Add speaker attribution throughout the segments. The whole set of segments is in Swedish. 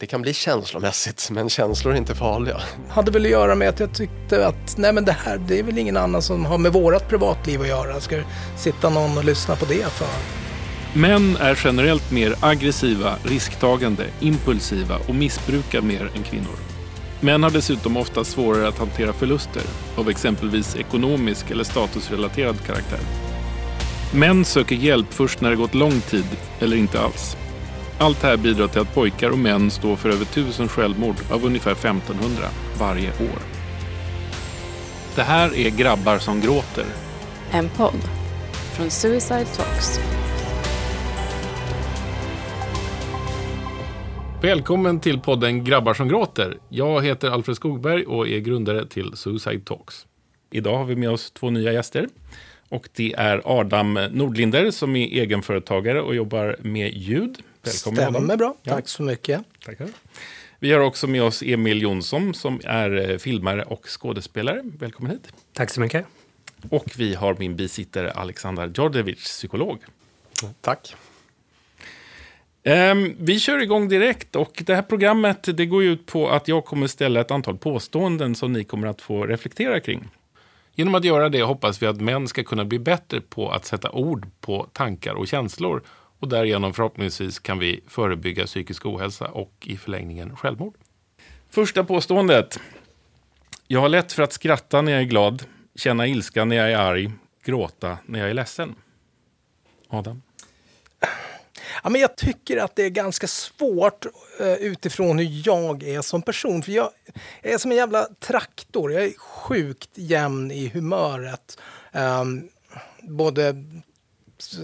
Speaker 1: det kan bli känslomässigt, men känslor är inte farliga.
Speaker 2: hade väl att göra med att jag tyckte att nej men det här, det är väl ingen annan som har med vårat privatliv att göra. Ska det sitta någon och lyssna på det för?
Speaker 3: Män är generellt mer aggressiva, risktagande, impulsiva och missbrukar mer än kvinnor. Män har dessutom ofta svårare att hantera förluster av exempelvis ekonomisk eller statusrelaterad karaktär. Män söker hjälp först när det gått lång tid eller inte alls. Allt det här bidrar till att pojkar och män står för över tusen självmord av ungefär 1500 varje år. Det här är Grabbar som gråter.
Speaker 4: En podd från Suicide Talks.
Speaker 3: Välkommen till podden Grabbar som gråter. Jag heter Alfred Skogberg och är grundare till Suicide Talks. Idag har vi med oss två nya gäster. Och det är Adam Nordlinder som är egenföretagare och jobbar med ljud.
Speaker 2: Välkommen Stämmer Adam. bra, tack ja. så mycket.
Speaker 3: Tackar. Vi har också med oss Emil Jonsson som är eh, filmare och skådespelare. Välkommen hit.
Speaker 5: Tack så mycket.
Speaker 3: Och vi har min bisittare Alexander Djordjevic, psykolog.
Speaker 1: Tack.
Speaker 3: Um, vi kör igång direkt och det här programmet det går ut på att jag kommer ställa ett antal påståenden som ni kommer att få reflektera kring. Genom att göra det hoppas vi att män ska kunna bli bättre på att sätta ord på tankar och känslor och därigenom förhoppningsvis kan vi förebygga psykisk ohälsa och i förlängningen självmord. Första påståendet. Jag har lätt för att skratta när jag är glad, känna ilska när jag är arg, gråta när jag är ledsen. Adam?
Speaker 2: Ja, men jag tycker att det är ganska svårt uh, utifrån hur jag är som person. För jag, är som en jävla traktor. Jag är sjukt jämn i humöret. Um, både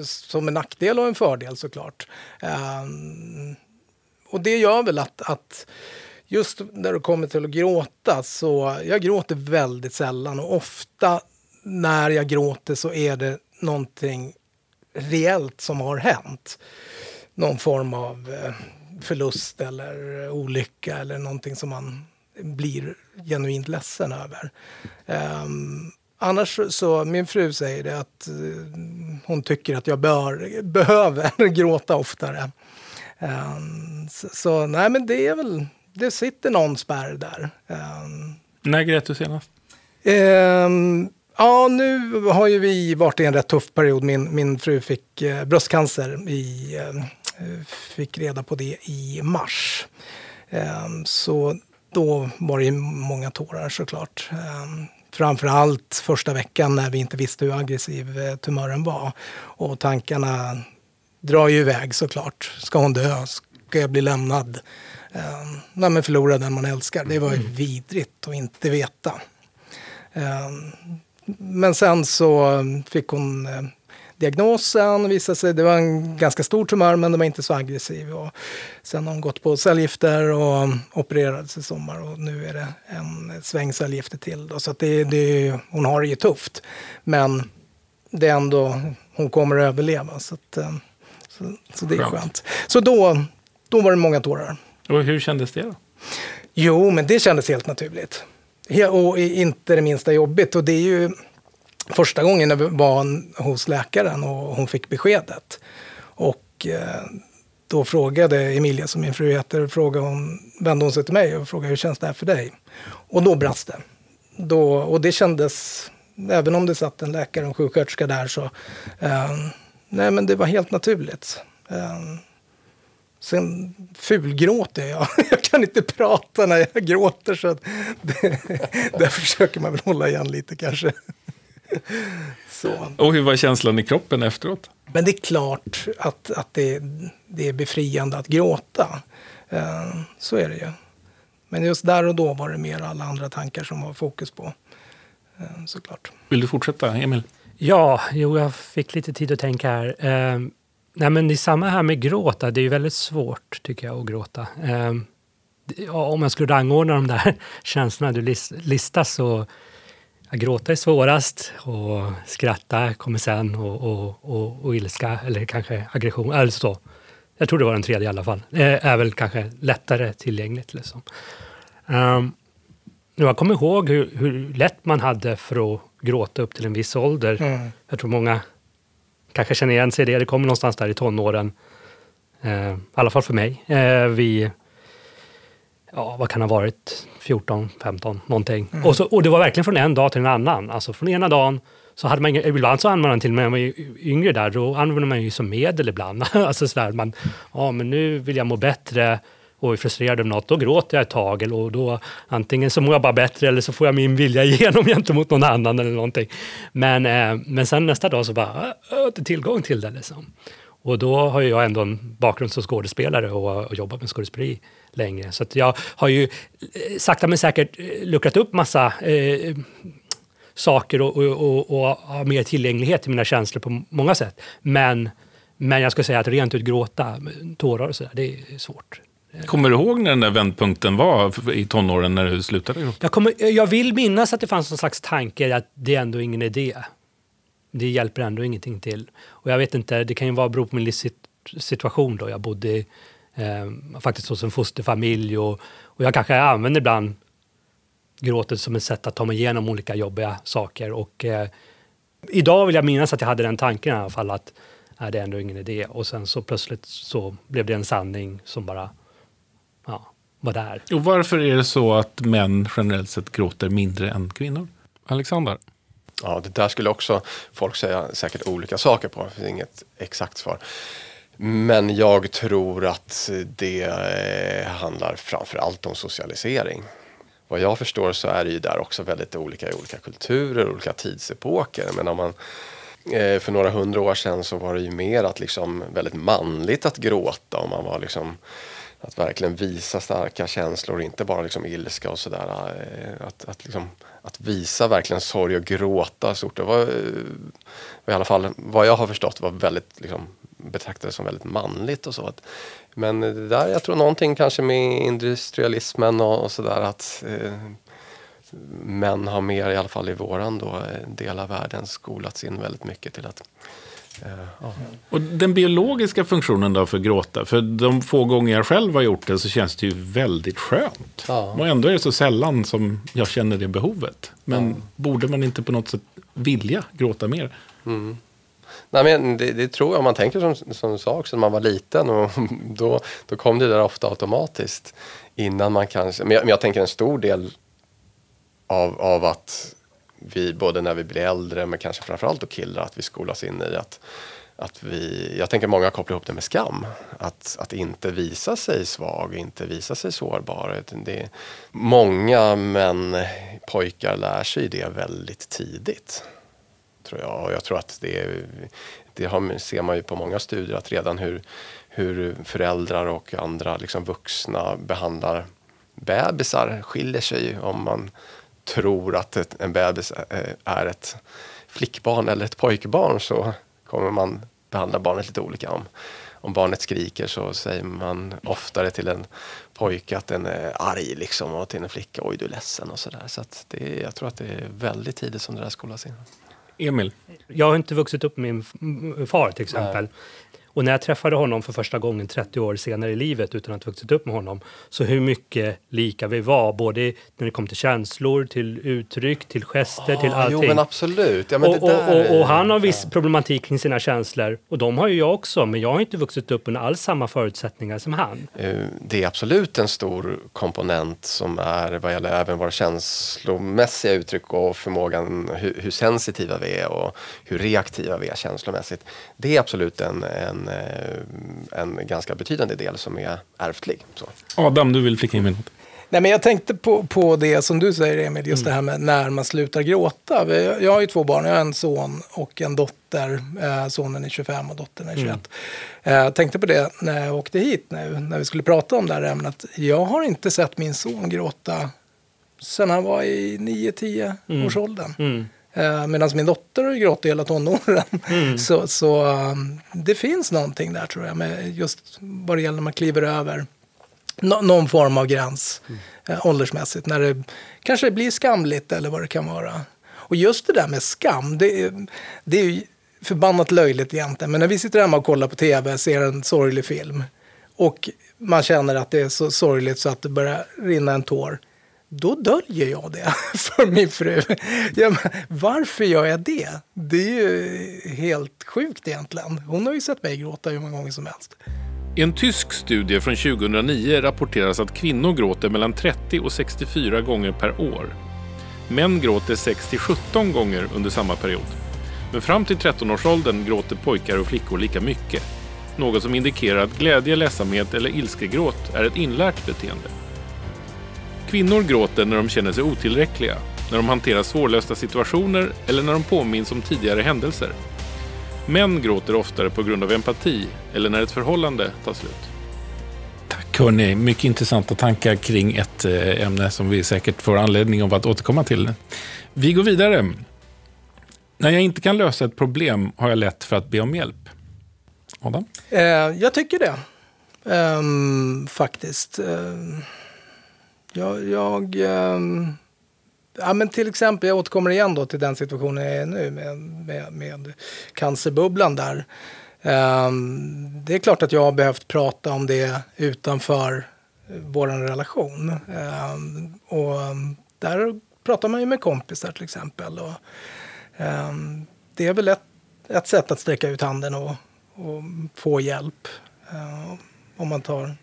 Speaker 2: som en nackdel och en fördel såklart. Um, och det gör väl att, att just när det kommer till att gråta så jag gråter väldigt sällan och ofta när jag gråter så är det någonting reellt som har hänt. Någon form av eh, förlust eller olycka eller någonting som man blir genuint ledsen över. Um, annars så, min fru säger det att uh, hon tycker att jag bör, behöver gråta oftare. Um, så, så, nej men det är väl, det sitter någon spärr där. Um,
Speaker 3: När grät du senast?
Speaker 2: Um, Ja, nu har ju vi varit i en rätt tuff period. Min, min fru fick eh, bröstcancer. Vi eh, fick reda på det i mars. Eh, så då var det många tårar såklart. Eh, framför allt första veckan när vi inte visste hur aggressiv eh, tumören var. Och tankarna drar ju iväg såklart. Ska hon dö? Ska jag bli lämnad? Eh, nej, men förlora den man älskar. Det var ju mm. vidrigt att inte veta. Um, men sen så fick hon eh, diagnosen. Visade sig, det var en ganska stor tumör men den var inte så aggressiv. Och sen har hon gått på cellgifter och opererades i sommar och nu är det en sväng cellgifter till. Då. Så det, det, hon har det ju tufft. Men det är ändå, hon kommer att överleva. Så, att, eh, så, så det är skönt. skönt. Så då, då var det många tårar.
Speaker 3: Och hur kändes det då?
Speaker 2: Jo, men det kändes helt naturligt. Och inte det minsta jobbigt. Och det är ju första gången jag var hos läkaren och hon fick beskedet. Och eh, då frågade Emilia, som min fru heter, frågade hon, vände hon sig till mig och frågade hur känns det här för dig? Och då brast det. Då, och det kändes, även om det satt en läkare och en sjuksköterska där, så eh, nej men det var helt naturligt. Eh, Sen fulgråter jag. Jag kan inte prata när jag gråter så att det, där försöker man väl hålla igen lite kanske.
Speaker 3: Så. Och hur var känslan i kroppen efteråt?
Speaker 2: Men det är klart att, att det, det är befriande att gråta. Uh, så är det ju. Men just där och då var det mer alla andra tankar som var fokus på. Uh, såklart.
Speaker 3: Vill du fortsätta, Emil?
Speaker 5: Ja, jo, jag fick lite tid att tänka här. Uh, Nej, men det är samma här med gråta. Det är ju väldigt svårt, tycker jag, att gråta. Eh, om jag skulle rangordna de där känslorna du listar så ja, gråta är svårast och skratta kommer sen och, och, och, och ilska eller kanske aggression. Eller så. Jag tror det var den tredje i alla fall. Eh, är väl kanske lättare tillgängligt. Liksom. Um, jag kommer ihåg hur, hur lätt man hade för att gråta upp till en viss ålder. Mm. Jag tror många kanske känner igen sig i det. Det kommer någonstans där i tonåren. Eh, I alla fall för mig. Eh, vi, ja, vad kan ha varit, 14, 15, någonting. Och, så, och det var verkligen från en dag till en annan. Alltså från ena dagen så hade man inga, ibland så använde man till, när man var yngre där, då använde man ju som medel ibland. alltså sådär, man, ja men nu vill jag må bättre och är frustrerad över något, då gråter jag ett tag. Eller, och då, antingen så mår jag bara bättre eller så får jag min vilja igenom gentemot någon annan eller någonting. Men, eh, men sen nästa dag så bara, äh, jag har inte tillgång till det. Liksom. Och då har jag ändå en bakgrund som skådespelare och, och jobbat med skådespeleri länge. Så jag har ju eh, sakta men säkert eh, luckrat upp massa eh, saker och, och, och, och ha mer tillgänglighet till mina känslor på många sätt. Men, men jag skulle säga att rent ut gråta, tårar och sådär, det är svårt.
Speaker 3: Kommer du ihåg när den där vändpunkten var i tonåren när du slutade gråta?
Speaker 5: Jag, kommer, jag vill minnas att det fanns någon slags tanke att det är ändå ingen idé. Det hjälper ändå ingenting till. Och jag vet inte, det kan ju vara bero på min livssituation då. Jag bodde eh, faktiskt hos en fosterfamilj och, och jag kanske använder ibland gråtet som ett sätt att ta mig igenom olika jobbiga saker. Och eh, idag vill jag minnas att jag hade den tanken i alla fall att nej, det är ändå ingen idé. Och sen så plötsligt så blev det en sanning som bara ja, var där.
Speaker 3: Och varför är det så att män generellt sett gråter mindre än kvinnor? Alexander?
Speaker 1: Ja, det där skulle också folk säga säkert olika saker på. Det finns inget exakt svar. Men jag tror att det eh, handlar framför allt om socialisering. Vad jag förstår så är det ju där också väldigt olika i olika kulturer, olika tidsepoker. Men om man, eh, för några hundra år sedan så var det ju mer att liksom väldigt manligt att gråta. Och man var liksom att verkligen visa starka känslor, inte bara liksom ilska och sådär. Eh, att, att, liksom, att visa verkligen sorg och gråta stort. Det var, eh, i alla fall vad jag har förstått var väldigt liksom, betraktades som väldigt manligt och så. Men det där, jag tror någonting kanske med industrialismen och, och sådär att eh, män har mer, i alla fall i våran då, eh, del av världen, skolats in väldigt mycket till att
Speaker 3: Ja. Och den biologiska funktionen då för gråta? För de få gånger jag själv har gjort det så känns det ju väldigt skönt. Ja. Och ändå är det så sällan som jag känner det behovet. Men ja. borde man inte på något sätt vilja gråta mer? Mm.
Speaker 1: Nej, men det, det, tror jag, om man tänker som, som du sa också när man var liten, och då, då kom det där ofta automatiskt. Innan man kanske, men jag, men jag tänker en stor del av, av att vi, både när vi blir äldre men kanske framförallt då killar, att vi skolas in i att, att vi, jag tänker många kopplar ihop det med skam. Att, att inte visa sig svag, inte visa sig sårbar. Det, många män, pojkar lär sig det väldigt tidigt. Tror jag. Och jag tror att det, det har, ser man ju på många studier att redan hur, hur föräldrar och andra liksom vuxna behandlar bebisar skiljer sig om man tror att ett, en bebis eh, är ett flickbarn eller ett pojkbarn så kommer man behandla barnet lite olika. Om, om barnet skriker så säger man oftare till en pojke att den är arg liksom och till en flicka oj du är ledsen och sådär. Så, så det, jag tror att det är väldigt tidigt som det där skolas in.
Speaker 3: Emil?
Speaker 5: Jag har inte vuxit upp med min far till exempel. Nej. Och när jag träffade honom för första gången 30 år senare i livet utan att ha vuxit upp med honom, så hur mycket lika vi var, både när det kom till känslor, till uttryck, till gester, oh, till allting.
Speaker 1: Jo, men absolut. Ja, men
Speaker 5: och, och, och, och, han har viss ja. problematik kring sina känslor och de har ju jag också, men jag har inte vuxit upp under alls samma förutsättningar som han.
Speaker 1: Eh, det är absolut en stor komponent som är vad gäller även våra känslomässiga uttryck och förmågan hur, hur sensitiva vi är och hur reaktiva vi är känslomässigt. Det är absolut en, en Eh, en, ganska betydande del som är ärftlig. Så.
Speaker 3: Adam, du vill flika in med något?
Speaker 2: Nej, men jag tänkte på, på det som du säger Emil, just mm. det här med när man slutar gråta. Jag har ju två barn, jag har en son och en dotter. Eh, sonen är 25 och dottern är 21. Mm. Eh, jag tänkte på det när jag åkte hit nu, när vi skulle prata om det här ämnet. Jag har inte sett min son gråta sen han var i 9-10 mm. års åldern. Mm. Eh, Medan min dotter har gråtit hela tonåren. Mm. Så, så um, det finns någonting där tror jag, med just vad det gäller när man kliver över no någon form av gräns mm. eh, åldersmässigt. När det kanske blir skamligt eller vad det kan vara. Och just det där med skam, det är, det är ju förbannat löjligt egentligen. Men när vi sitter hemma och kollar på tv och ser en sorglig film och man känner att det är så sorgligt så att det börjar rinna en tår då döljer jag det för min fru. Ja, varför gör jag det? Det är ju helt sjukt egentligen. Hon har ju sett mig gråta hur många gånger som helst.
Speaker 3: I en tysk studie från 2009 rapporteras att kvinnor gråter mellan 30 och 64 gånger per år. Män gråter 6 till 17 gånger under samma period. Men fram till 13-årsåldern gråter pojkar och flickor lika mycket. Något som indikerar att glädje, ledsamhet eller ilskegråt är ett inlärt beteende. Kvinnor gråter när de känner sig otillräckliga, när de hanterar svårlösta situationer eller när de påminns om tidigare händelser. Män gråter oftare på grund av empati eller när ett förhållande tar slut. Tack hörni, mycket intressanta tankar kring ett eh, ämne som vi säkert får anledning av att återkomma till. Vi går vidare. När jag inte kan lösa ett problem har jag lätt för att be om hjälp. Adam?
Speaker 2: Eh, jag tycker det. Ehm, faktiskt. Ehm, jag... jag ähm, ja, men till exempel, jag återkommer igen då till den situationen jag är nu med, med, med cancerbubblan där. Ähm, det är klart att jag har behövt prata om det utanför eh, vår relation. Ähm, och där pratar man ju med kompisar till exempel. Och, ehm, det är väl ett, ett sätt att sträcka ut handen och, och få hjälp. Eh, om man tar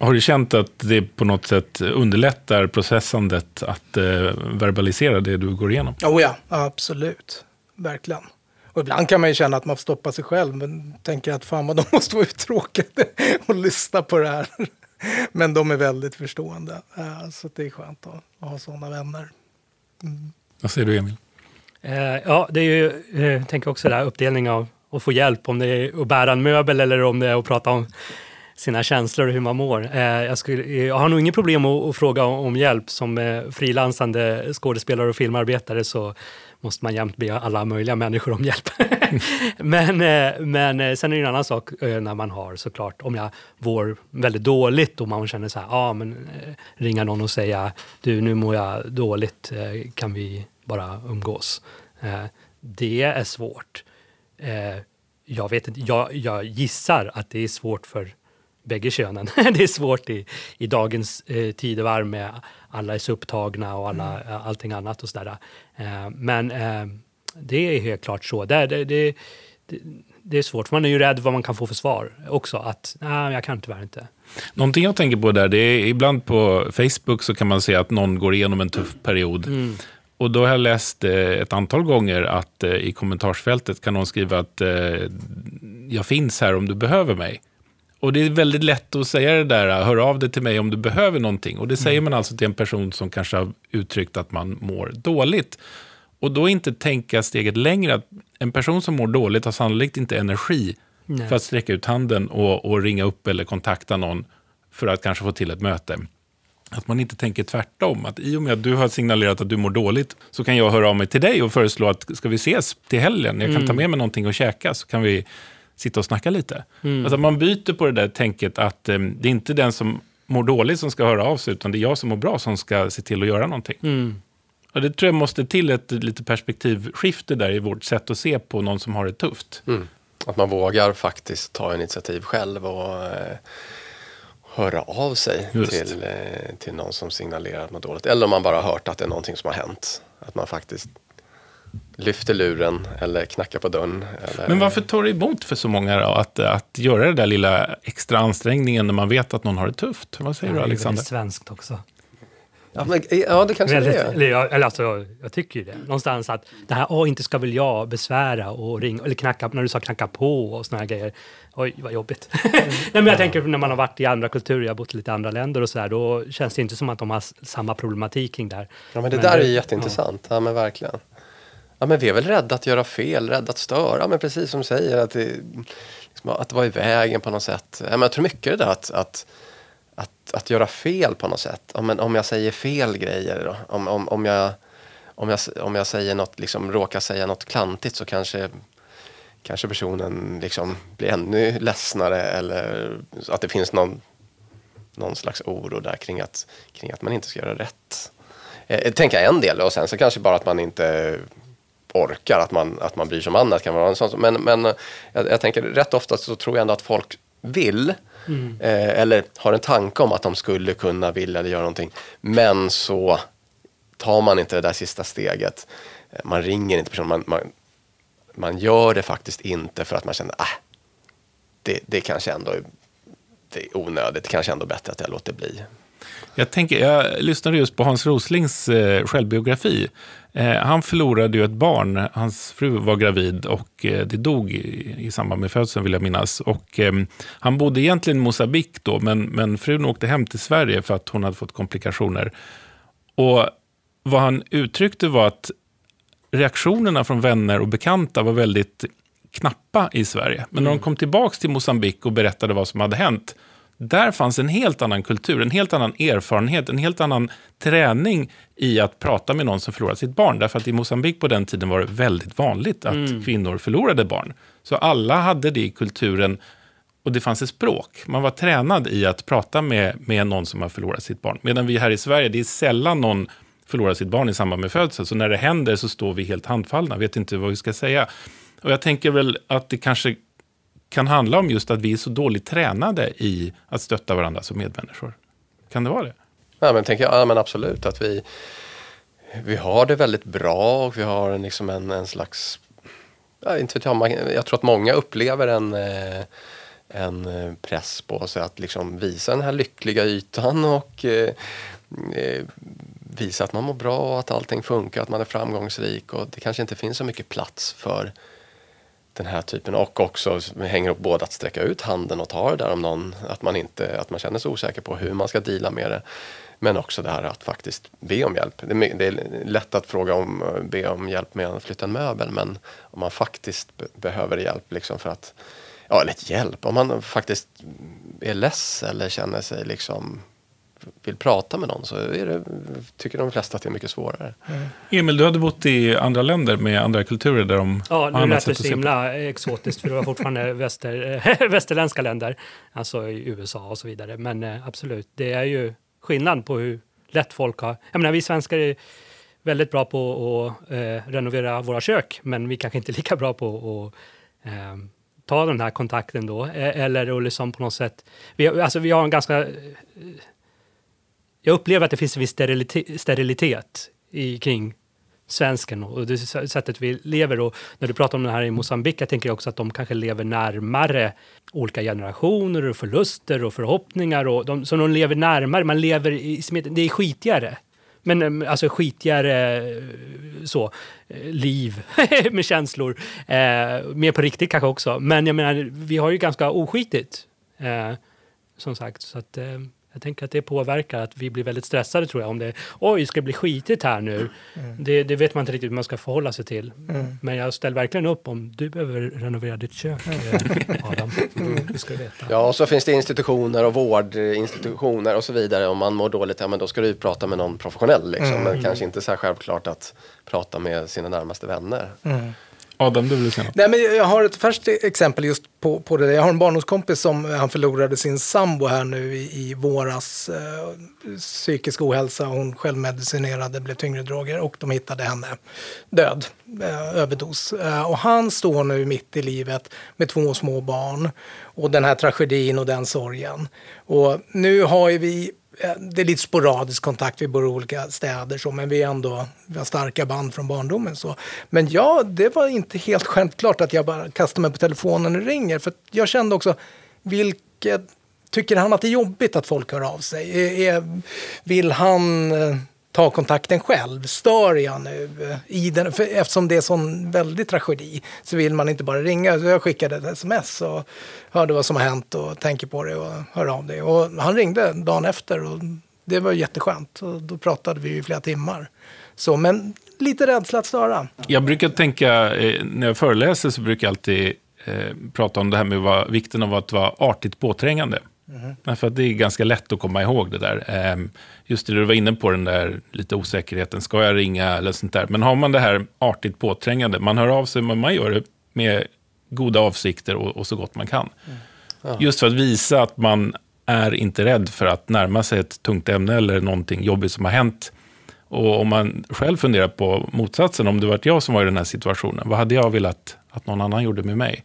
Speaker 3: har du känt att det på något sätt underlättar processandet att eh, verbalisera det du går igenom?
Speaker 2: Oh ja, absolut. Verkligen. Och ibland kan man ju känna att man får stoppa sig själv, men tänker att fan vad de måste vara uttråkade och lyssna på det här. Men de är väldigt förstående, Eh, så det är skönt att, ha sådana vänner.
Speaker 3: Vad säger du Emil?
Speaker 5: Eh, ja, det är ju, eh, jag tänker också där uppdelning av att få hjälp, om det är att bära en möbel eller om det är att prata om sina känslor och hur man mår. Eh, jag, skulle, jag har nog inget problem att, att fråga om, hjälp. Som eh, frilansande skådespelare och filmarbetare så måste man jämt be alla möjliga människor om hjälp. men, eh, men sen är det en annan sak när man har såklart, om jag mår väldigt dåligt och man känner så här, ja ah, men ringa någon och säga, du nu mår jag dåligt, kan vi bara umgås? Det är svårt. Jag, vet inte, jag, jag gissar att det är svårt för bägge könen. det är svårt i, i dagens eh, tidevarv med alla är så upptagna och alla, eh, allting annat och sådär. Eh, men eh, det är helt klart så. Det, det, det, det, är svårt, för man är ju rädd vad man kan få för svar också. Att nej, jag kan tyvärr inte.
Speaker 3: Någonting jag tänker på där, det är ibland på Facebook så kan man se att någon går igenom en tuff period. Och då har jag läst eh, ett antal gånger att eh, i kommentarsfältet kan någon skriva att jag finns här om du behöver mig. Och det är väldigt lätt att säga det där, hör av dig till mig om du behöver någonting. Och det säger man alltså till en person som kanske har uttryckt att man mår dåligt. Och då inte tänka steget längre, att en person som mår dåligt har sannolikt inte energi
Speaker 5: Nej.
Speaker 3: för att sträcka ut handen och, och ringa upp eller kontakta någon för att kanske få till ett möte. Att man inte tänker tvärtom. Att i och med att du har signalerat att du mår dåligt så kan jag höra av mig till dig och föreslå att ska vi ses till helgen? Jag kan ta med mig någonting och käka så kan vi sitta och snacka lite. Alltså man byter på det där tänket att eh, det är inte den som mår dåligt som ska höra av sig utan det är jag som mår bra som ska se till att göra någonting.
Speaker 5: Mm.
Speaker 3: Och det tror jag måste till ett lite perspektivskifte där i vårt sätt att se på någon som har det tufft.
Speaker 1: Mm. Att man vågar faktiskt ta initiativ själv och eh, höra av sig
Speaker 3: Just.
Speaker 1: till, eh, till någon som signalerar att man mår dåligt. Eller om man bara har hört att det är någonting som har hänt. Att man faktiskt lyfter luren eller knackar på dörren. Eller,
Speaker 3: Men varför tar det emot för så många då, att, att göra det där lilla extra ansträngningen när man vet att någon har det tufft? Vad säger
Speaker 5: det
Speaker 3: du
Speaker 5: är
Speaker 3: Alexander?
Speaker 5: väldigt svenskt också.
Speaker 1: Ja, men, ja, det kanske
Speaker 5: Väldigt,
Speaker 1: det är.
Speaker 5: eller, jag, eller alltså, jag, jag tycker ju det. Någonstans att det här, åh, inte ska väl jag besvära och ringa, eller knacka, när du sa knacka på och såna här grejer. Oj, vad jobbigt. Nej, men jag tänker när man har varit i andra kulturer, jag har bott i lite andra länder och så här, då känns det inte som att de har samma problematik kring det här.
Speaker 1: Ja, men det där är ju jätteintressant. Ja. men verkligen. Ja, men vi är väl rädda att göra fel, rädda att störa. Men precis som du säger, att, det, liksom, att vara i vägen på något sätt. Ja, men jag tror mycket det där att, att, att, att göra fel på något sätt. Ja, men om jag säger fel grejer då? Om, om, om, jag, om, jag, om jag säger något, liksom, råkar säga något klantigt så kanske, kanske personen liksom blir ännu ledsnare eller att det finns någon, någon slags oro där kring att, kring att man inte ska göra rätt. Eh, tänka en del och sen så kanske bara att man inte orkar, att man, att man bryr sig om annat kan vara en sån. Men, men eh, jag, jag tänker rätt ofta så tror jag ändå att folk vill eh, eller har en tanke om att de skulle kunna, vilja eller göra någonting. Men så tar man inte det där sista steget. Eh, Man ringer inte personen, man, man, man gör det faktiskt inte för att man känner, ah, det, det kanske ändå är det är onödigt. Kanske ändå bättre att jag låter bli.
Speaker 3: Jag, tänker, jag lyssnade just på Hans Roslings eh, självbiografi. Eh, han förlorade ju ett barn. Hans fru var gravid och eh, det dog i, i, samband med födseln, vill jag minnas. Och, eh, han bodde egentligen i Mosambik då, men, men frun åkte hem till Sverige för att hon hade fått komplikationer. Och vad han uttryckte var att reaktionerna från vänner och bekanta var väldigt knappa i Sverige. Men när de mm. kom tillbaka till Mosambik och berättade vad som hade hänt, där fanns en helt annan kultur, en helt annan erfarenhet, en helt annan träning i att prata med någon som förlorat sitt barn. Därför att i Mosambik på den tiden var det väldigt vanligt att mm. kvinnor förlorade barn. Så alla hade det i kulturen och det fanns ett språk. Man var tränad i att prata med, med någon som har förlorat sitt barn. Medan vi här i Sverige, det är sällan någon förlorar sitt barn i samband med födseln. Så när det händer så står vi helt handfallna, vet inte vad vi ska säga. Och jag tänker väl att det kanske kan handla om just att vi är så dåligt tränade i att stötta varandra som medmänniskor. Kan det vara det?
Speaker 1: Ja, men, tänker jag, ja, men absolut. Att vi, vi har det väldigt bra och vi har en, liksom en, en slags... Ja, inte vet jag, jag tror att många upplever en, eh, en eh, press på sig att liksom visa den här lyckliga ytan och eh, eh, visa att man mår bra och att allting funkar, att man är framgångsrik och det kanske inte finns så mycket plats för den här typen och också hänger upp både att sträcka ut handen och ta det där om någon, att man inte, att man känner sig osäker på hur man ska dela med det. Men också det här att faktiskt be om hjälp. Det är, det är lätt att fråga om, be om hjälp med att flytta en möbel men om man faktiskt behöver hjälp liksom för att, ja eller hjälp, om man faktiskt är less eller känner sig liksom vill prata med någon så är det, tycker de flesta att det är mycket svårare.
Speaker 3: Mm. Emil, du hade bott i andra länder med andra kulturer där de
Speaker 5: Ja, nu lät det så himla exotiskt för det var fortfarande väster, västerländska länder, alltså i USA och så vidare. Men eh, absolut, det är ju skillnad på hur lätt folk har... Jag menar, vi svenskar är väldigt bra på att eh, renovera våra kök, men vi kanske inte är lika bra på att eh, ta den här kontakten då. Eh, eller att liksom på något sätt... Vi, alltså, vi har en ganska jag upplever att det finns en viss sterilitet, sterilitet i, kring svensken och det sättet vi lever. Och när du pratar om det här i Mosambik, jag tänker också att de kanske lever närmare olika generationer och förluster och förhoppningar. Och de, så de lever närmare, man lever i, det är skitigare. Men eh, alltså skitigare eh, så, eh, liv med känslor. Eh, mer på riktigt kanske också. Men jag menar, vi har ju ganska oskitigt. Eh, som sagt, så att... Eh, jag tänker att det påverkar, att vi blir väldigt stressade tror jag om det oj, ska det bli skitigt här nu? Mm. Det, det, vet man inte riktigt hur man ska förhålla sig till. Mm. Men jag ställer verkligen upp om du behöver renovera ditt kök, mm. Eh, Adam. Mm. Det ska du veta.
Speaker 1: Ja, och så finns det institutioner och vårdinstitutioner och så vidare. Om man mår dåligt, ja men då ska du prata med någon professionell liksom. Men mm. kanske inte så självklart att prata med sina närmaste vänner.
Speaker 3: Adam, du vill säga något?
Speaker 2: Nej, men jag har ett färskt exempel just på, på det. Jag har en barndomskompis som eh, han förlorade sin sambo här nu i, i våras. Eh, psykisk ohälsa, hon självmedicinerade, blev tyngre droger och de hittade henne död, eh, överdos. Eh, och han står nu mitt i livet med två små barn och den här tragedin och den sorgen. Och nu har ju vi Eh, det är lite sporadisk kontakt, vi bor i olika städer så, men vi är ändå, vi har starka band från barndomen. Så. Men ja, det var inte helt självklart att jag bara kastar mig på telefonen och ringer. För jag kände också, vilket, tycker han att det är jobbigt att folk hör av sig? Är, är, vill han eh, ta kontakten själv? Stör jag nu? I den, för eftersom det är sån väldig tragedi så vill man inte bara ringa. Så jag skickade ett sms och hörde vad som har hänt och tänker på det och hör av det. Och han ringde dagen efter och det var jätteskönt. Och då pratade vi i flera timmar. Så, men lite rädsla att störa.
Speaker 3: Jag brukar tänka, eh, när jag föreläser så brukar jag alltid eh, prata om det här med vikten av att vara artigt påträngande. Mm. För det är ganska lätt att komma ihåg det där. Ehm, just det du var inne på, den där lite osäkerheten. Ska jag ringa eller sånt där. Men har man det här artigt påträngande, man hör av sig, men man gör det med goda avsikter och, och så gott man kan. Mm. Ja. Just för att visa att man är inte rädd för att närma sig ett tungt ämne eller någonting jobbigt som har hänt. Och om man själv funderar på motsatsen, om det var jag som var i den här situationen, vad hade jag velat att någon annan gjorde med mig?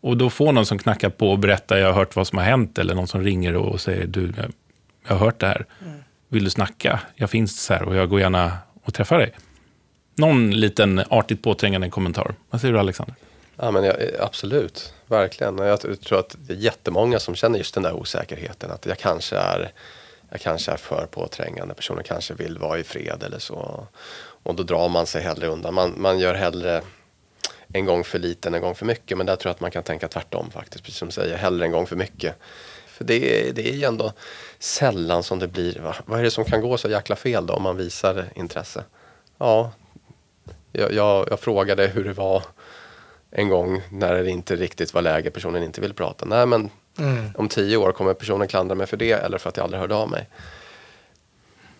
Speaker 3: Och då får någon som knackar på och berättar, jag har hört vad som har hänt, eller någon som ringer och säger, du, jag har hört det här. Mm. Vill du snacka? Jag finns här och jag går gärna och träffar dig. Någon liten artigt påträngande kommentar. Vad säger du Alexander?
Speaker 1: Ja, men jag, eh, absolut, verkligen. Jag tror att det är jättemånga som känner just den där osäkerheten. Att jag kanske är, jag kanske är för påträngande. Personen kanske vill vara i fred eller så. Och då drar man sig hellre undan. Man, man gör hellre en gång för lite än en gång för mycket. Men där tror jag att man kan tänka tvärtom faktiskt. Precis som du säger, hellre en gång för mycket. För det, är- det är ju ändå sällan som det blir, va? vad är det som kan gå så jäkla fel då om man visar intresse? Ja, jag, jag, jag frågade hur det var en gång när det inte riktigt var läge, personen inte ville prata. Nej men om tio år kommer personen klandra mig för det eller för att jag aldrig hörde av mig.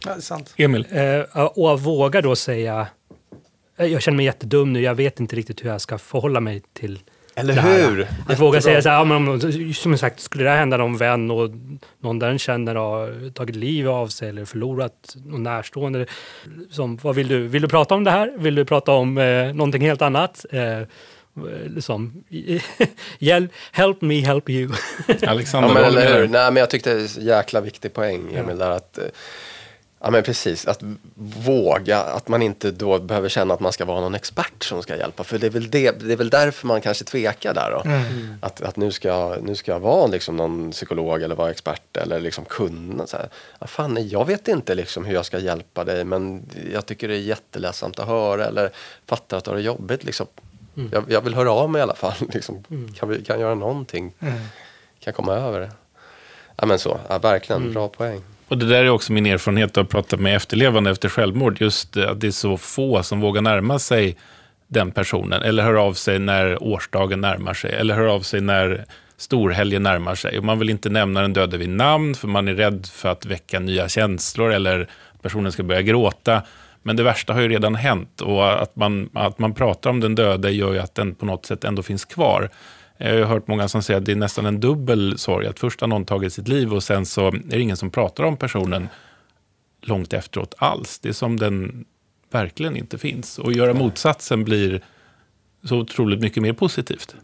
Speaker 2: Ja, det är sant.
Speaker 3: Emil?
Speaker 5: Eh, och att våga då säga, eh, jag känner mig jättedum nu, jag vet inte riktigt hur jag ska förhålla mig till
Speaker 1: Eller
Speaker 5: det här.
Speaker 1: hur?
Speaker 5: Att våga säga så här, ja, men om, som sagt, skulle det här hända någon vän och någon den känner har tagit livet av sig eller förlorat någon närstående. Som, vad vill du? Vill du prata om det här? Vill du prata om eh, någonting helt annat? Eh, liksom, hjälp, help me help you.
Speaker 3: Alexander,
Speaker 1: Ja, men, eller hur? Nej, men jag tyckte det är så jäkla viktig poäng, Emil, där att eh, Ja men precis, att våga, att man inte då behöver känna att man ska vara någon expert som ska hjälpa. För det är väl, det, det är väl därför man kanske tvekar där då. Att, att nu, ska jag, nu ska jag vara liksom någon psykolog eller vara expert eller liksom kunna. Så här. Ja, fan, jag vet inte liksom hur jag ska hjälpa dig men jag tycker det är jätteledsamt att höra eller fattar att du har det jobbigt. Liksom. Jag, jag vill höra av mig i alla fall. Liksom. Kan vi kan jag göra någonting? Kan jag komma över det? Ja men så, ja, verkligen, bra poäng.
Speaker 3: Och det där är också min erfarenhet av att prata med efterlevande efter självmord. Just att det är så få som vågar närma sig den personen. Eller hör av sig när årsdagen närmar sig. Eller hör av sig när storhelgen närmar sig. Och man vill inte nämna den döde vid namn för man är rädd för att väcka nya känslor eller att personen ska börja gråta. Men det värsta har ju redan hänt och att man, att man pratar om den döde gör ju att den på något sätt ändå finns kvar. Jag har hört många som säger att det är nästan en dubbel sorg. Att först har någon tagit sitt liv och sen så är det ingen som pratar om personen långt efteråt alls. Det är som den verkligen inte finns. Och göra motsatsen blir så otroligt mycket mer positivt.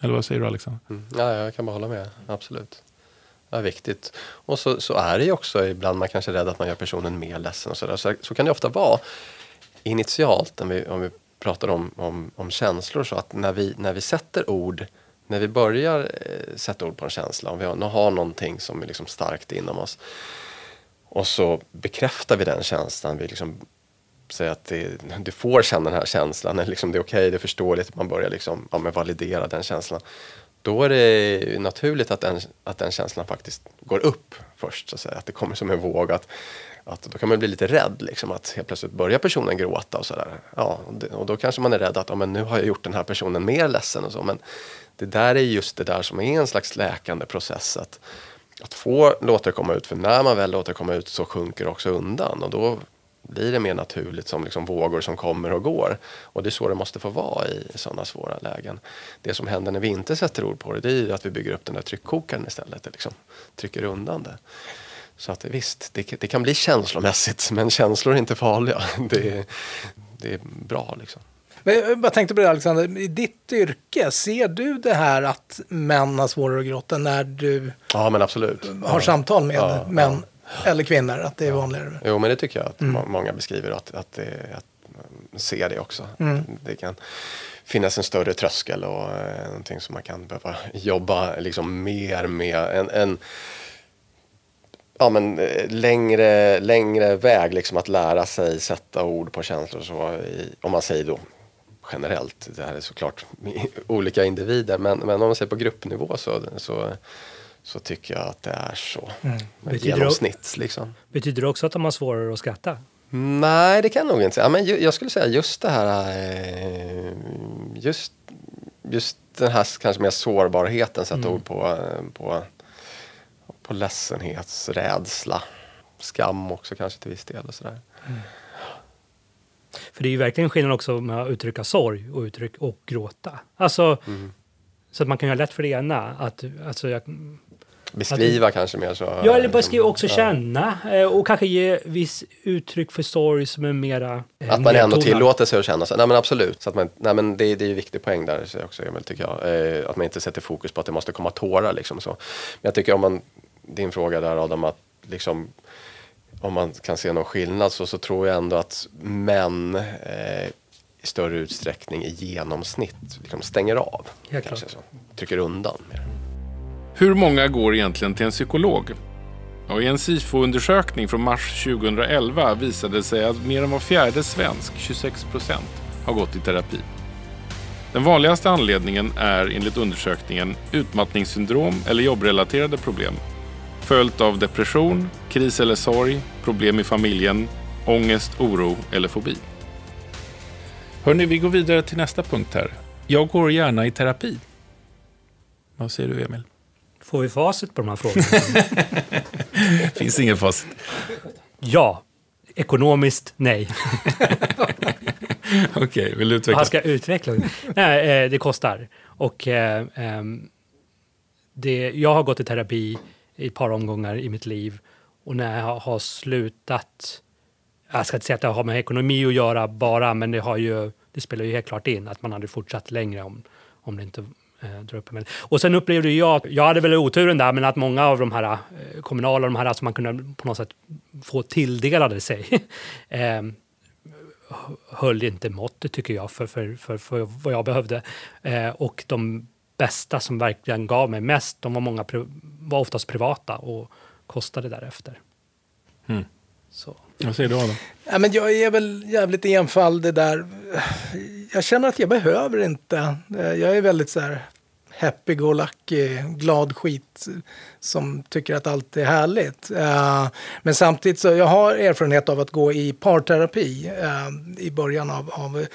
Speaker 3: Eller vad säger du Alexander?
Speaker 1: Mm. Ja, jag kan bara hålla med. Absolut. Det är viktigt. Och så, så är det ju också ibland man kanske är rädd att man gör personen mer ledsen och sådär. Så, så kan det ofta vara initialt om vi, om vi pratar om, om, om känslor. Så att när vi, när vi sätter ord, när vi börjar eh, sätta ord på en känsla, om vi har, har någonting som är liksom starkt inom oss och så bekräftar vi den känslan. Vi liksom säger att det, du får känna den här känslan, eller liksom det är okej, det är förståeligt, man börjar liksom, ja, men validera den känslan. Då är det naturligt att den, att den känslan faktiskt går upp först, så att, säga. att det kommer som en våg. Att, att då kan man bli lite rädd, liksom, att helt plötsligt börjar personen gråta och sådär. Ja, och, då kanske man är rädd att ja, men nu har jag gjort den här personen mer ledsen och så. Men det där är just det där som är en slags läkande process. Att, att få låta det komma ut, för när man väl låter det komma ut så sjunker det också undan. Och då blir det mer naturligt som liksom vågor som kommer och går. Och det är så det måste få vara i sådana svåra lägen. Det som händer när vi inte sätter ord på det, det är att vi bygger upp den där tryckkokaren istället. Liksom trycker undan det. Så att visst, det, det kan bli känslomässigt, men känslor är inte farliga. Det är, det är bra liksom.
Speaker 2: Men jag bara tänkte på det Alexander, i ditt yrke, ser du det här att män har svårare att gråta när du
Speaker 1: Ja, men absolut.
Speaker 2: har samtal med
Speaker 1: Ja,
Speaker 2: män eller kvinnor? Att det är vanligare?
Speaker 1: Jo, men det tycker jag att må- många beskriver att, att, det, att ser det också. Att Det kan finnas en större tröskel och eh, någonting som man kan behöva jobba liksom mer med. En, en ja, men, eh, längre, längre väg liksom att lära sig sätta ord på känslor. och Så i, om man säger då generellt, det här är såklart olika individer, men, men om man säger på gruppnivå så, så, så tycker jag att det är så.
Speaker 5: Betyder det-
Speaker 1: Genomsnitt liksom.
Speaker 5: Betyder det också att de har svårare att skratta?
Speaker 1: Nej, det kan jag nog inte säga. Men jag skulle säga just det här, eh, just, just den här kanske mer sårbarheten, sätta ord på, eh, på, på ledsenhet, rädsla, skam också kanske till viss del och sådär.
Speaker 5: För det är ju verkligen skillnad också med att uttrycka sorg och, uttryck, och gråta. Alltså, så att man kan göra lätt för det ena. Att, alltså, jag,
Speaker 1: Beskriva kanske mer så.
Speaker 5: ja, eller bara
Speaker 1: liksom,
Speaker 5: skriva också
Speaker 1: ja.
Speaker 5: känna eh, och kanske ge viss uttryck för sorg som är mera... eh,
Speaker 1: Att man ändå tillåter sig att känna så. Nej men absolut. Så att man, nej, men det, det är ju en viktig poäng där så också, Emil, tycker jag. Eh, att man inte sätter fokus på att det måste komma tårar. Liksom, så. Men jag tycker om man, din fråga där Adam, att liksom, om man kan se någon skillnad så, så tror jag ändå att män eh, i större utsträckning i genomsnitt liksom stänger av. Kanske så. Trycker undan mer.
Speaker 3: Hur många går egentligen till en psykolog? Och I en SIFO-undersökning från mars 2011 visade det sig att mer än var fjärde svensk, 26 procent, har gått i terapi. Den vanligaste anledningen är enligt undersökningen utmattningssyndrom eller jobbrelaterade problem följt av depression, kris eller sorg, problem i familjen, ångest, oro eller fobi. Hörni, vi går vidare till nästa punkt här. Jag går gärna i terapi. Vad säger du, Emil?
Speaker 5: Får vi facit på de här frågorna?
Speaker 3: Finns ingen facit.
Speaker 5: ja. Ekonomiskt, nej.
Speaker 3: Okej, vill du utveckla?
Speaker 5: Vad ska jag utveckla? Nej, eh, det kostar. Och eh, ehm, det, jag har gått i terapi i ett par omgångar i mitt liv. Och när jag har slutat, jag ska inte säga att det har med ekonomi att göra bara, men det, har ju, det spelar ju helt klart in att man hade fortsatt längre om, om det inte eh, drar upp. Och sen upplevde jag, jag hade väl oturen där, men att många av de här eh, kommunala, de här som man kunde på något sätt få tilldelade sig, eh, höll inte måttet tycker jag för, för, för, för vad jag behövde. Eh, och de bästa som verkligen gav mig mest, de var, många, var oftast privata och kostade därefter.
Speaker 3: Mm.
Speaker 5: Så.
Speaker 3: Vad säger du, Adam?
Speaker 2: Ja, men jag är väl jävligt enfaldig där. Jag känner att jag behöver inte. Eh, Jag är väldigt så här happy-go-lucky, glad skit som tycker att allt är härligt. Eh, men samtidigt så jag har erfarenhet av att gå i parterapi. Eh, I början av, av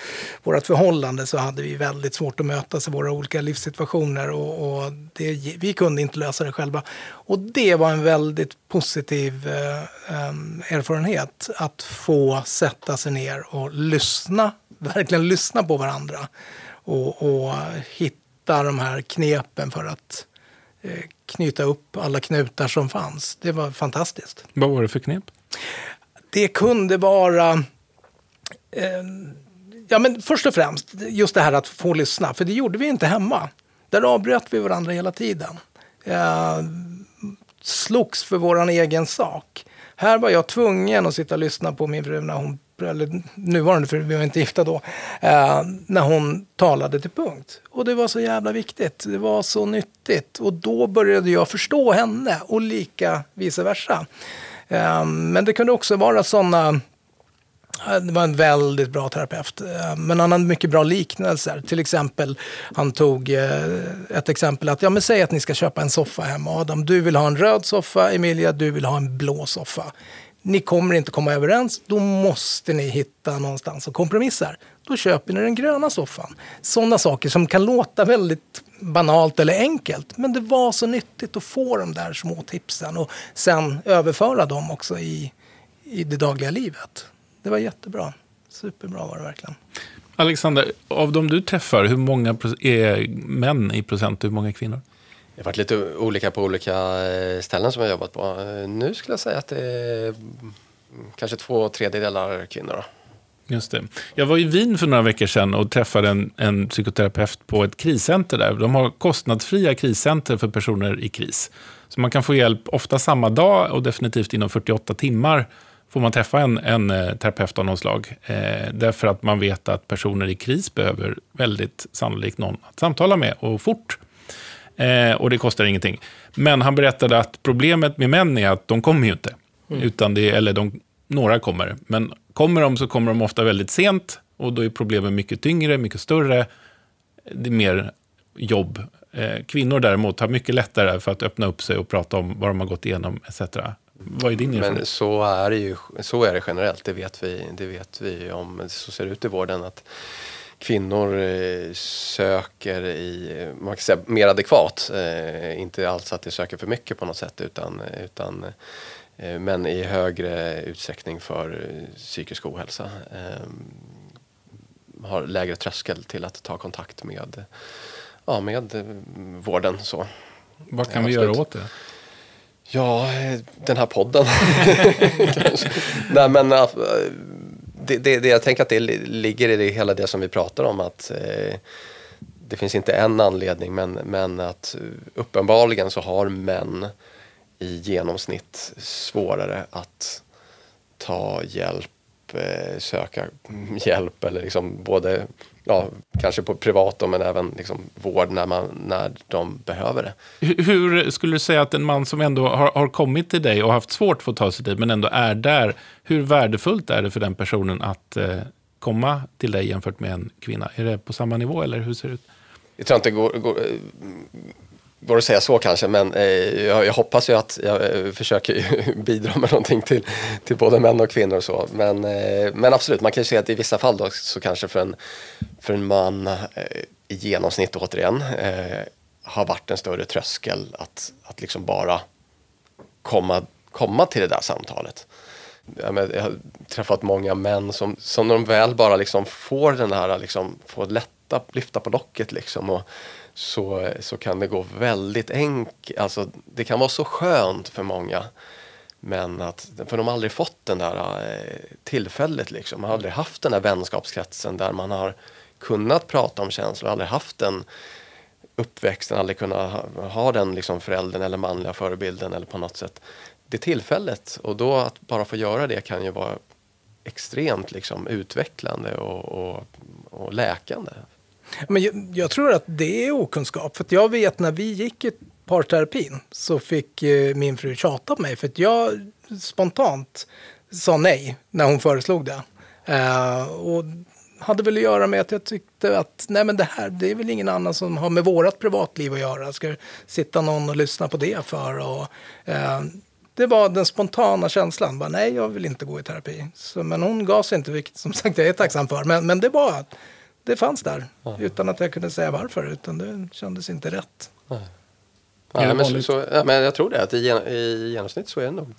Speaker 2: vårt förhållande så hade vi väldigt svårt att mötas i våra olika livssituationer och, och det, vi kunde inte lösa det själva. Och det var en väldigt positiv eh, erfarenhet att få sätta sig ner och lyssna, verkligen lyssna på varandra och, och hitta de här knepen för att eh, knyta upp alla knutar som fanns. Det var fantastiskt.
Speaker 3: Vad var det för knep?
Speaker 2: Det kunde vara... Eh, ja, men först och främst just det här att få lyssna, för det gjorde vi inte hemma. Där avbröt vi varandra hela tiden. Eh, slogs för vår egen sak. Här var jag tvungen att sitta och lyssna på min fru när hon, eller nuvarande fru, vi var inte gifta då, eh, när hon talade till punkt. Och det var så jävla viktigt. Det var så nyttigt. Och då började jag förstå henne och lika vice versa. Eh, men det kunde också vara sådana eh, Det var en väldigt bra terapeut. Eh, men han hade mycket bra liknelser. Till exempel, han tog eh, ett exempel att, ja men säg att ni ska köpa en soffa hemma. Adam, du vill ha en röd soffa. Emilia, du vill ha en blå soffa. Ni kommer inte komma överens. Då måste ni hitta någonstans och kompromissa. Då köper ni den gröna soffan. Sådana saker som kan låta väldigt banalt eller enkelt. Men det var så nyttigt att få de där små tipsen och sen överföra dem också i, i det dagliga livet. Det var jättebra. Superbra var det verkligen.
Speaker 3: Alexander, av de du träffar, hur många är män i procent och hur många är kvinnor?
Speaker 1: Det har varit lite olika på olika eh, ställen som jag har jobbat på. Eh, nu skulle jag säga att det är mm, kanske två tredjedelar kvinnor. Då.
Speaker 3: Just det. Jag var i Wien för några veckor sedan och träffade en, en psykoterapeut på ett kriscenter där. De har kostnadsfria kriscenter för personer i kris. Så man kan få hjälp ofta samma dag och definitivt inom 48 timmar får man träffa en, en eh, terapeut av någon slag. Eh, därför att man vet att personer i kris behöver väldigt sannolikt någon att samtala med och fort. Eh, och det kostar ingenting. Men han berättade att problemet med män är att de kommer ju inte. Utan det, eller de, några kommer. Men kommer de så kommer de ofta väldigt sent. Och då är problemen mycket tyngre, mycket större. Det är mer jobb. Eh, kvinnor däremot har mycket lättare för att öppna upp sig och prata om vad de har gått igenom etc. Vad är din
Speaker 1: Men
Speaker 3: erfarenhet?
Speaker 1: så är, det ju, så är det generellt, det vet vi, det vet vi om. Så ser det ut i vården att kvinnor eh, söker i, man kan säga mer adekvat. Eh, inte alls att de söker för mycket på något sätt utan, utan eh, men i högre utsträckning för eh, psykisk ohälsa. Eh, har lägre tröskel till att ta kontakt med, ja, med eh, vården. Så.
Speaker 3: Vad kan vi göra åt det?
Speaker 1: Ja, eh, den här podden. Nej, men det, det, det, jag tänker att det ligger i det, hela det som vi pratar om. att eh, Det finns inte en anledning, men, men att uppenbarligen så har män i genomsnitt svårare att ta hjälp eh, söka hjälp eller liksom både, ja, kanske på privat men även liksom vård när, man, när de behöver det.
Speaker 3: Hur, skulle du säga att en man som ändå har, har kommit till dig och haft svårt för att ta sig dit, men ändå är där, hur värdefullt är det för den personen att eh, komma till dig jämfört med en kvinna? Är det på samma nivå eller hur ser det ut?
Speaker 1: Jag tror inte det går, går, går att säga så kanske, men eh, jag, jag hoppas ju att jag eh, försöker ju bidra med någonting till, till både män och kvinnor och så. Men, eh, men absolut, man kan ju säga att i vissa fall då, så kanske för en, för en man eh, i genomsnitt återigen eh, har varit en större tröskel att, att liksom bara komma, komma till det där samtalet. Jag, men, jag har träffat många män som, som när de väl bara liksom får den här, liksom, får lätta, lyfta på locket liksom och så, så kan det gå väldigt enkelt, alltså det kan vara så skönt för många. Men att, för de har aldrig fått den där eh, tillfället liksom. Man har aldrig haft den där vänskapskretsen där man har kunnat prata om känslor, aldrig haft den uppväxten, aldrig kunnat ha, ha den liksom föräldern eller manliga förebilden eller på något sätt. Det tillfället och då att bara få göra det kan ju vara extremt liksom utvecklande och, och, och läkande.
Speaker 2: Men jag, jag tror att det är okunskap. För att jag vet när vi gick i parterapin så fick eh, min fru tjata på mig för att jag spontant sa nej när hon föreslog det. Eh, och hade väl att göra med att jag tyckte att nej men det här det är väl ingen annan som har med vårat privatliv att göra. Ska det sitta någon och lyssna på det för? Och, eh, det var den spontana känslan. Bara, nej, jag vill inte gå i terapi. Så, men hon gav sig inte, vilket som sagt jag är tacksam för. Men, men det var det fanns där utan att jag kunde säga varför. Utan det kändes inte rätt.
Speaker 1: Ja,
Speaker 3: det
Speaker 1: men, så, så, ja, men jag tror det, att i, gen, i genomsnitt så är det nog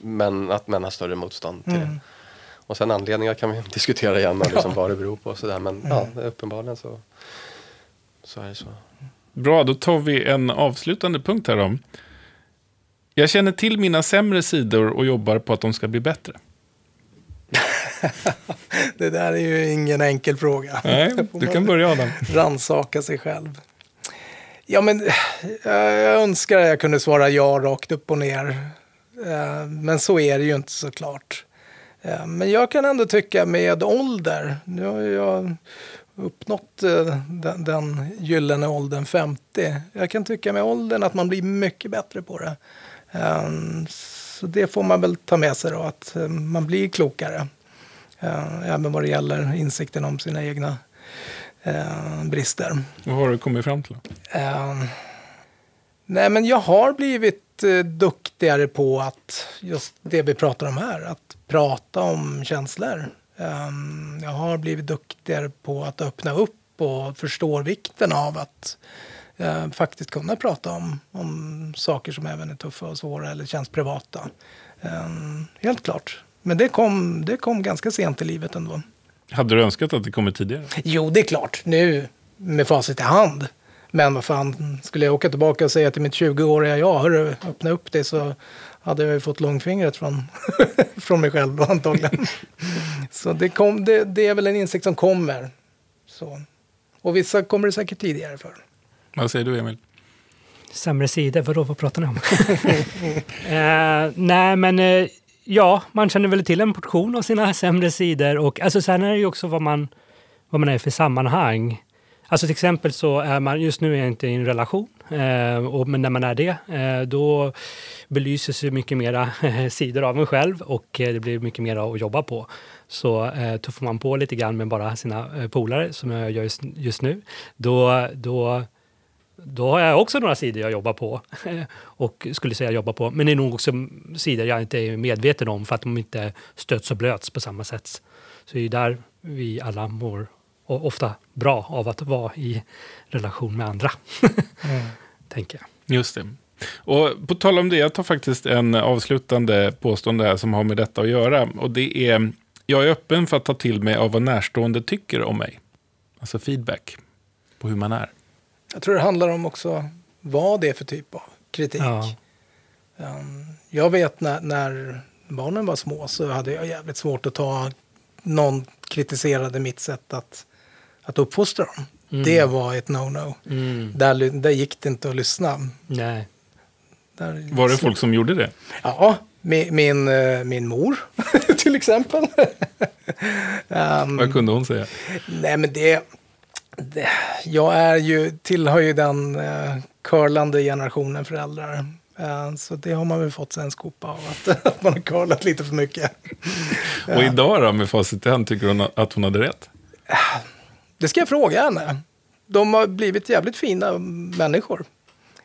Speaker 1: män, att män har större motstånd till det. Och sen anledningar kan vi diskutera igen, och liksom vad det beror på och sådär. Men ja, uppenbarligen så, så är det så.
Speaker 3: Bra, då tar vi en avslutande punkt här då. Jag känner till mina sämre sidor och jobbar på att de ska bli bättre.
Speaker 2: Det där är ju ingen enkel fråga.
Speaker 3: Nej, du kan börja Adam.
Speaker 2: Ransaka sig själv. Ja, men eh, jag önskar att jag kunde svara ja rakt upp och ner. Eh, Men så är det ju inte såklart. Eh, Men jag kan ändå tycka med ålder, nu har jag uppnått den, den gyllene åldern 50. Jag kan tycka med åldern att man blir mycket bättre på det. Så det får man väl ta med sig då, att man blir klokare. Eh, Även vad det gäller insikten om sina egna eh, brister.
Speaker 3: Vad har du kommit fram till?
Speaker 2: Eh, nej, men jag har blivit eh, duktigare på att, just det vi pratar om här, att prata om känslor. Eh, jag har blivit duktigare på att öppna upp och förstå vikten av att eh, faktiskt kunna prata om, om saker som även är tuffa och svåra eller känns privata. Eh, helt klart. Men det kom, det kom ganska sent i livet ändå.
Speaker 3: Hade du önskat att det kommit tidigare?
Speaker 2: Jo, det är klart. Nu med facit i hand. Men vad fan, skulle jag åka tillbaka och säga till mitt 20-åriga jag, hörru, öppna upp det så hade jag ju fått långfingret från, från mig själv då antagligen. så det, kom, det, det är väl en insikt som kommer. Så. Och vissa kommer det säkert tidigare för.
Speaker 3: Vad säger du Emil?
Speaker 5: Sämre sidor, vadå, vad pratar ni om? eh, nej, men eh, ja, man känner väl till en portion av sina sämre sidor. Och alltså, sen är det ju också vad man, vad man är för sammanhang. Alltså till exempel så är man, just nu är jag inte i en relation, eh, och, men när man är det, eh, då belyses ju mycket mera sidor av en själv och eh, det blir mycket mer att jobba på. Så eh, tuffar man på lite grann med bara sina eh, polare, som jag gör just, just nu, då, då då har jag också några sidor jag jobbar på och skulle säga jobba på. Men det är nog också sidor jag inte är medveten om för att de inte stöts och blöts på samma sätt. Så det är där vi alla mår och ofta bra av att vara i relation med andra. Tänker jag.
Speaker 3: Just det. Och på tal om det, jag tar faktiskt en avslutande påstående här som har med detta att göra. Och det är, jag är öppen för att ta till mig av vad närstående tycker om mig. Alltså feedback på hur man är.
Speaker 2: Jag tror det handlar om också vad det är för typ av kritik.
Speaker 5: Ja.
Speaker 2: Um, jag vet när, när barnen var små så hade jag jävligt svårt att ta någon kritiserade mitt sätt att, att uppfostra dem. Det var ett no-no.
Speaker 5: Mm.
Speaker 2: Där, där gick det inte att lyssna.
Speaker 5: Nej.
Speaker 2: Där,
Speaker 3: Var det folk som gjorde det?
Speaker 2: Ja, min, min, eh, min mor till exempel. um,
Speaker 3: Vad kunde hon säga?
Speaker 2: nej men det, jag är ju, tillhör ju den uh, curlande generationen föräldrar. Uh, så det har man väl fått sig en skopa av, att, att man har curlat lite för mycket.
Speaker 3: Och idag då, med facit i hand, tycker hon att hon hade rätt?
Speaker 2: Det ska jag fråga henne. De har blivit jävligt fina människor.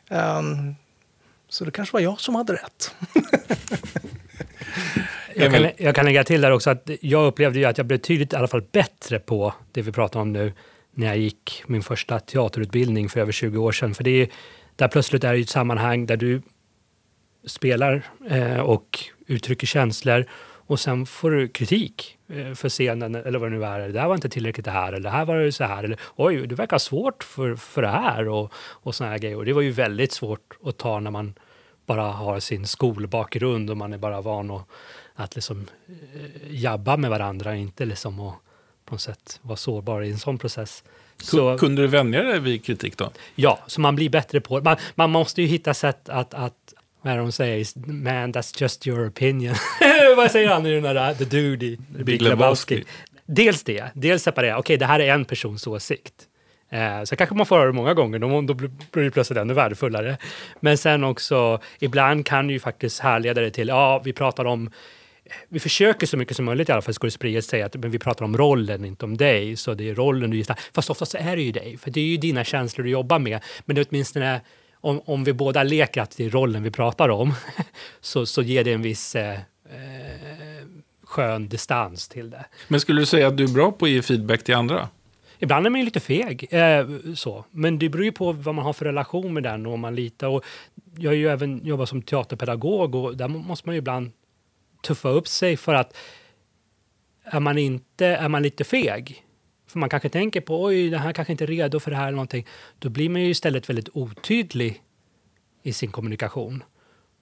Speaker 2: Um, så det kanske var jag som hade rätt.
Speaker 5: Jag kan, jag kan lägga till där också att jag upplevde ju att jag blev tydligt i alla fall bättre på det vi pratar om nu när jag gick min första teaterutbildning för över 20 år sedan. För det är, där plötsligt är det ett sammanhang där du spelar eh, och uttrycker känslor och sen får du kritik eh, för scenen eller vad det nu är. Det där var inte tillräckligt det här eller det här var det så här. Eller oj, det verkar svårt för, för det här och, och såna här grejer. Och det var ju väldigt svårt att ta när man bara har sin skolbakgrund och man är bara van att, att liksom eh, jabba med varandra, inte liksom att på något sätt vara sårbar i en sån process. Så,
Speaker 3: Kunde du vänja dig vid kritik då?
Speaker 5: ja, så man blir bättre på det. Man, man måste ju hitta sätt att, att vad är det hon säger? Man, that's just your opinion. vad säger han i den där The Dude i Big Lebowski?
Speaker 3: Lebowski.
Speaker 5: Dels det, dels separera. Okej, det här är en persons åsikt. Eh, så kanske man får höra det många gånger, då, då blir det plötsligt ännu värdefullare. Men sen också, ibland kan ju faktiskt härleda det till, ja, vi pratar om vi försöker så mycket som möjligt i alla fall, skådespeleriet säga att men vi pratar om rollen, inte om dig. Så det är rollen du gestaltar. Fast oftast är det ju dig, för det är ju dina känslor du jobbar med. Men det är åtminstone, om, om vi båda leker att det är rollen vi pratar om, så, så ger det en viss eh, eh, skön distans till det.
Speaker 3: Men skulle du säga att du är bra på att ge feedback till andra?
Speaker 5: Ibland är man ju lite feg, eh, så. men det beror ju på vad man har för relation med den och om man litar. Och jag har ju även jobbat som teaterpedagog och där måste man ju ibland tuffa upp sig för att är man, inte, är man lite feg, för man kanske tänker på oj, den här kanske inte är redo för det här eller någonting, då blir man ju istället väldigt otydlig i sin kommunikation.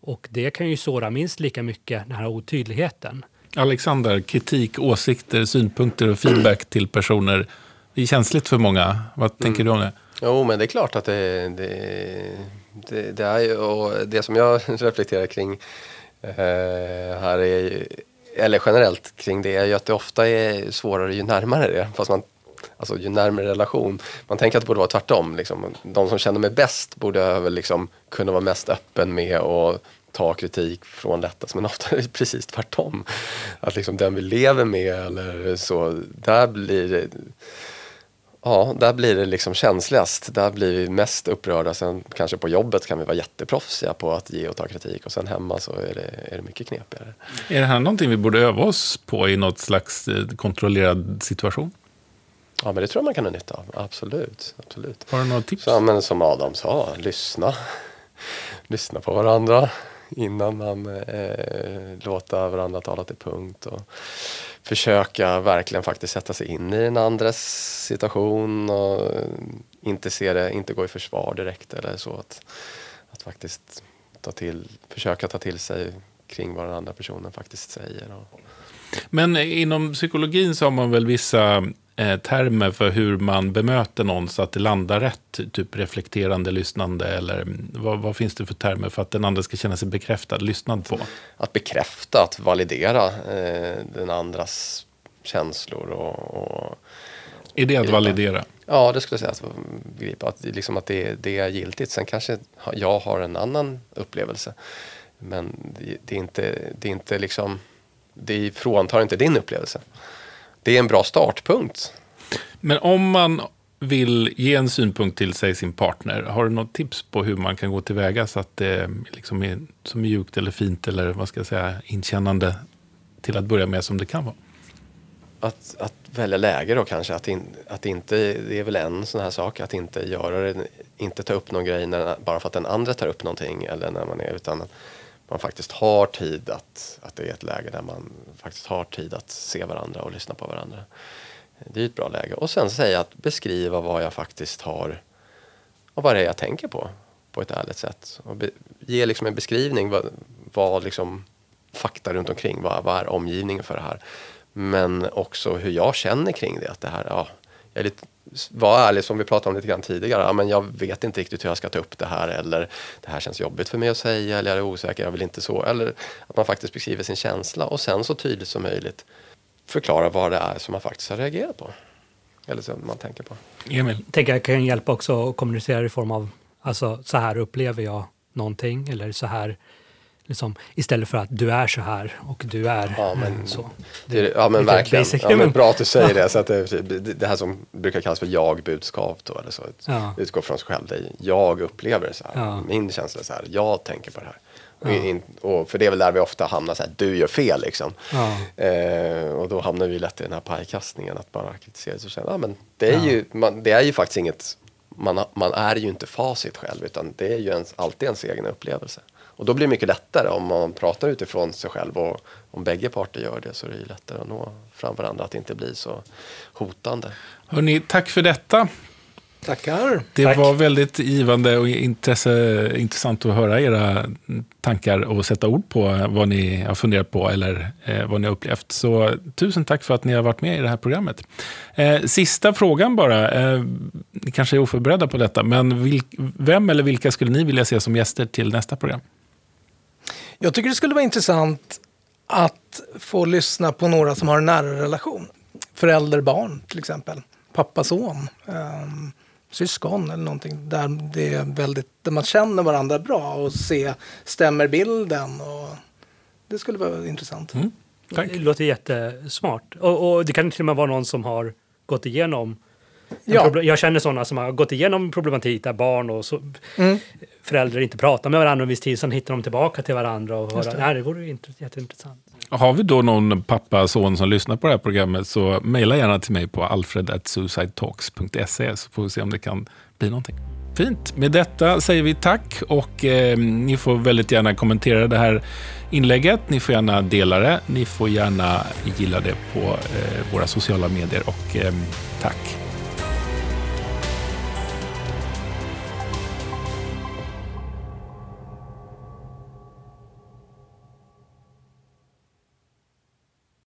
Speaker 5: Och det kan ju såra minst lika mycket, den här otydligheten.
Speaker 3: Alexander, kritik, åsikter, synpunkter och feedback till personer. Det är känsligt för många. Vad tänker du om det?
Speaker 1: Jo, men det är klart att det, det, det, det är ju, och det som jag reflekterar kring Eh, här är eller generellt kring det är ju att det ofta är svårare ju närmare det är. Fast man, alltså ju närmare relation. Man tänker att det borde vara tvärtom. Liksom. De som känner mig bäst borde jag väl liksom kunna vara mest öppen med och ta kritik från lättast. Men ofta är det precis tvärtom. Att liksom den vi lever med eller så, där blir det Ja, där blir det liksom känsligast. Där blir vi mest upprörda. Sen kanske på jobbet kan vi vara jätteproffsiga på att ge och ta kritik. Och sen hemma så är det, är det mycket knepigare.
Speaker 3: Är det här någonting vi borde öva oss på i något slags eh, kontrollerad situation?
Speaker 1: Ja, men det tror jag man kan ha nytta av. Absolut. absolut.
Speaker 3: Har du några tips?
Speaker 1: Så, men som Adam sa, lyssna. lyssna på varandra innan man eh, låter varandra tala till punkt. Och försöka verkligen faktiskt sätta sig in i den andres situation och inte se det, inte gå i försvar direkt eller så. Att, att faktiskt ta till, försöka ta till sig kring vad den andra personen faktiskt säger. Och,
Speaker 3: Men inom psykologin så har man väl vissa termer för hur man bemöter någon så att det landar rätt. Typ reflekterande, lyssnande eller mm, vad, vad finns det för termer för att den andra ska känna sig bekräftad, lyssnad på?
Speaker 1: att bekräfta, att validera eh, den andras känslor och, och
Speaker 3: Är det att validera?
Speaker 1: Ja, det skulle jag säga. Att, begripa att, liksom att det, det är giltigt. Sen kanske jag har en annan upplevelse. Men det, det är inte, det är inte liksom, det fråntar inte din upplevelse. Det är en bra startpunkt.
Speaker 3: Men om man vill ge en synpunkt till sig sin partner, har du något tips på hur man kan gå tillväga så att det liksom är så mjukt eller fint eller vad ska jag säga, inkännande till att börja med som det kan vara?
Speaker 1: Att, att välja läge då kanske, att, in, att inte, det är väl en sån här sak, att inte göra det, inte ta upp någon grej när, bara för att den andra tar upp någonting eller när man är, utan man faktiskt har tid att, att det är ett läge där man faktiskt har tid att se varandra och lyssna på varandra. Det är ett bra läge. Och sen säga att beskriva vad jag faktiskt har och vad det är jag tänker på på ett ärligt sätt. Och be, ge liksom en beskrivning, vad, vad liksom fakta runt omkring, vad, vad är omgivningen för det här? Men också hur jag känner kring det. Att det här, ja, jag är lite, var ärlig som vi pratade om lite grann tidigare. Ja, men jag vet inte riktigt hur jag ska ta upp det här eller det här känns jobbigt för mig att säga eller jag är osäker, jag vill inte så. Eller att man faktiskt beskriver sin känsla och sen så tydligt som möjligt förklara vad det är som man faktiskt har reagerat på. Eller som man tänker på.
Speaker 3: Emil?
Speaker 5: tänker jag kan hjälpa också att kommunicera i form av, alltså så här upplever jag någonting eller så här, liksom, istället för att du är så här och du är
Speaker 1: Ja, men-
Speaker 5: eh, så.
Speaker 1: Det, ja men verkligen.
Speaker 5: basic,
Speaker 1: Ja, men bra att du säger det. Så att det, det, här som brukar kallas för jag-budskap. Då, eller så.
Speaker 5: Ja.
Speaker 1: Utgå från sig själv. Det är, jag upplever det så här.
Speaker 5: Ja.
Speaker 1: Min känsla är så här. Jag tänker på det här. Och,
Speaker 5: Ja.
Speaker 1: in, och för det är väl där vi ofta hamnar så här. Du gör fel liksom.
Speaker 5: Ja.
Speaker 1: Eh, och då hamnar vi lätt i den här pajkastningen. Att bara kritisera sig själv. Ja, men det, är
Speaker 5: Ja.
Speaker 1: ju, man, det är ju faktiskt inget. Man, man är ju inte facit själv. Utan det är ju ens, alltid ens egen upplevelse. Och då blir det mycket lättare om man pratar utifrån sig själv och om bägge parter gör det så är det ju lättare att nå fram varandra, att det inte blir så hotande.
Speaker 3: Hörrni, tack för detta.
Speaker 2: Tackar.
Speaker 3: Det
Speaker 5: Tack.
Speaker 3: var väldigt givande och intresse, intressant att höra era tankar och sätta ord på vad ni har funderat på eller eh, vad ni har upplevt. Så tusen tack för att ni har varit med i det här programmet. Eh, sista frågan bara. Eh, ni kanske är oförberedda på detta, men vilk, vem eller vilka skulle ni vilja se som gäster till nästa program?
Speaker 2: Jag tycker det skulle vara intressant att få lyssna på några som har en nära relation. Förälder-barn till exempel. Pappa-son. Um, syskon eller någonting. Där, det är väldigt, där man känner varandra bra och se stämmer bilden. Och det skulle vara intressant.
Speaker 3: Mm. Tack.
Speaker 5: Det låter jättesmart. Och, och det kan till och med vara någon som har gått igenom en
Speaker 2: Ja.
Speaker 5: Jag känner sådana som har gått igenom problematik där barn och så,
Speaker 2: Mm.
Speaker 5: föräldrar inte pratar med varandra en viss tid, sen hittar de tillbaka till varandra. Och höra.
Speaker 2: det.
Speaker 5: Nej, det vore ju int- jätteintressant.
Speaker 3: Har vi då någon pappa, son som lyssnar på det här programmet så mejla gärna till mig på alfred.suicidetalks.se så får vi se om det kan bli någonting. Fint. Med detta säger vi tack och eh, ni får väldigt gärna kommentera det här inlägget. Ni får gärna dela det. Ni får gärna gilla det på eh, våra sociala medier och eh, tack.